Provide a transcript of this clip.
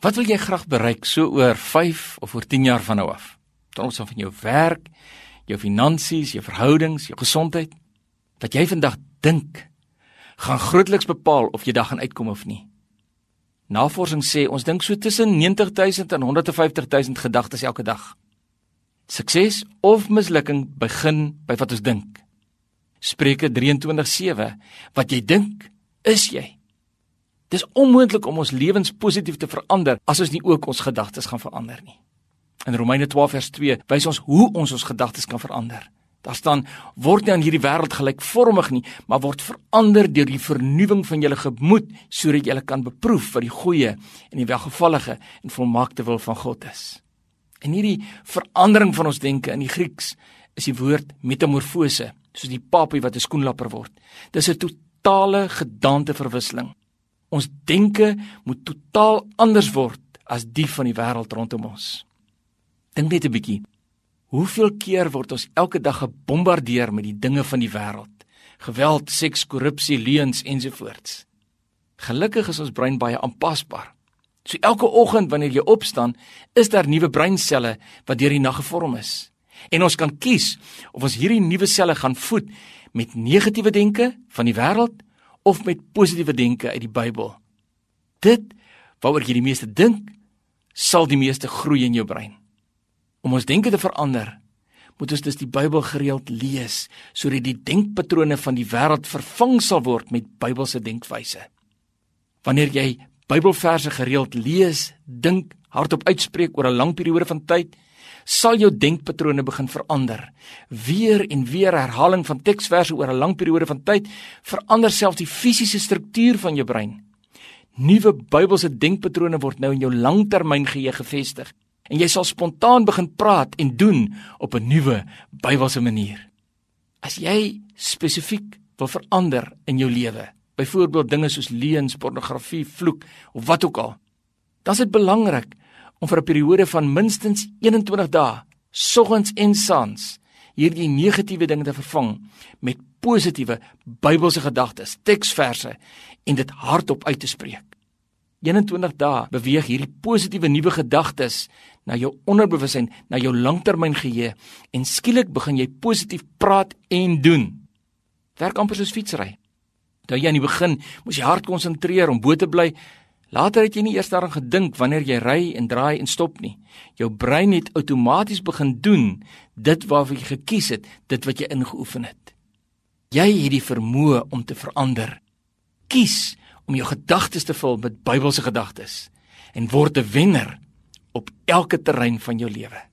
Wat wil jy graag bereik so oor 5 of oor 10 jaar van nou af? Ten opsigte van jou werk, jou finansies, jou verhoudings, jou gesondheid. Wat jy vandag dink, gaan grootliks bepaal of jy dag gaan uitkom of nie. Navorsing sê ons dink so tussen 90000 en 150000 gedagtes elke dag. Sukses of mislukking begin by wat ons dink. Spreuke 23:7 Wat jy dink, is jy. Dis onmoontlik om ons lewens positief te verander as ons nie ook ons gedagtes gaan verander nie. In Romeine 12 vers 2 wys ons hoe ons ons gedagtes kan verander. Daar staan word nie aan hierdie wêreld gelykvormig nie, maar word verander deur die vernuwing van julle gemoed sodat julle kan beproef wat die goeie en die welgevallige en volmaakte wil van God is. En hierdie verandering van ons denke in die Grieks is die woord metamorfose, soos die papie wat 'n skoenlapper word. Dis 'n totale gedaanteverwisseling. Ons denke moet totaal anders word as die van die wêreld rondom ons. Dink net 'n bietjie. Hoeveel keer word ons elke dag gebombardeer met die dinge van die wêreld? Geweld, seks, korrupsie, leuns ensovoorts. Gelukkig is ons brein baie aanpasbaar. So elke oggend wanneer jy opstaan, is daar nuwe breinselle wat deur die nag gevorm is. En ons kan kies of ons hierdie nuwe selle gaan voed met negatiewe denke van die wêreld of met positiewe denke uit die Bybel. Dit waaroor jy die meeste dink, sal die meeste groei in jou brein. Om ons denke te verander, moet ons dus die Bybel gereeld lees sodat die denkpatrone van die wêreld vervang sal word met Bybelse denkwyse. Wanneer jy Bybelverse gereeld lees, dink, hardop uitspreek oor 'n lang periode van tyd, sal jou denkpatrone begin verander. Weer en weer herhaling van teksverse oor 'n lang periode van tyd verander selfs die fisiese struktuur van jou brein. Nuwe Bybelse denkpatrone word nou in jou langtermyngeheue gevestig en jy sal spontaan begin praat en doen op 'n nuwe Bybelse manier. As jy spesifiek wil verander in jou lewe, byvoorbeeld dinge soos leuns, pornografie, vloek of wat ook al, dan is dit belangrik om vir 'n periode van minstens 21 dae, soggens en saans, hierdie negatiewe dinge te vervang met positiewe Bybelse gedagtes, teksverse en dit hardop uit te spreek. 21 dae beweeg hierdie positiewe nuwe gedagtes na jou onderbewussyn, na jou langtermyngeheue en skielik begin jy positief praat en doen. Werk amper soos fietsry. Toe jy aan die begin moes jy hard konsentreer om bo te bly, Later het jy nie eers daaraan gedink wanneer jy ry en draai en stop nie. Jou brein het outomaties begin doen dit waarvoor jy gekies het, dit wat jy ingeoefen het. Jy het die vermoë om te verander. Kies om jou gedagtes te vul met Bybelse gedagtes en word 'n wenner op elke terrein van jou lewe.